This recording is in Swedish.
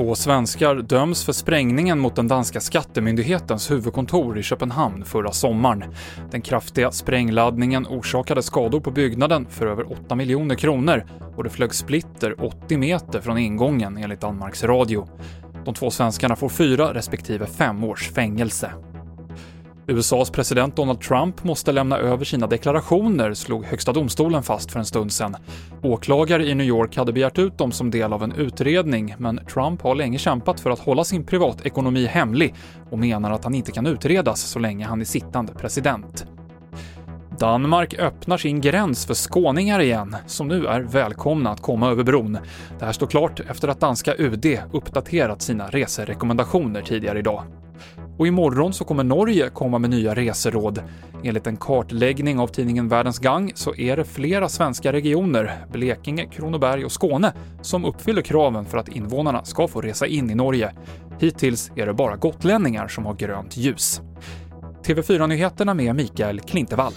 Två svenskar döms för sprängningen mot den danska skattemyndighetens huvudkontor i Köpenhamn förra sommaren. Den kraftiga sprängladdningen orsakade skador på byggnaden för över 8 miljoner kronor och det flög splitter 80 meter från ingången enligt Danmarks Radio. De två svenskarna får fyra respektive fem års fängelse. USAs president Donald Trump måste lämna över sina deklarationer, slog Högsta domstolen fast för en stund sedan. Åklagare i New York hade begärt ut dem som del av en utredning, men Trump har länge kämpat för att hålla sin privatekonomi hemlig och menar att han inte kan utredas så länge han är sittande president. Danmark öppnar sin gräns för skåningar igen, som nu är välkomna att komma över bron. Det här står klart efter att danska UD uppdaterat sina reserekommendationer tidigare idag. Och imorgon så kommer Norge komma med nya reseråd. Enligt en kartläggning av tidningen Världens Gang så är det flera svenska regioner, Blekinge, Kronoberg och Skåne, som uppfyller kraven för att invånarna ska få resa in i Norge. Hittills är det bara gotlänningar som har grönt ljus. TV4-nyheterna med Mikael Klintevall.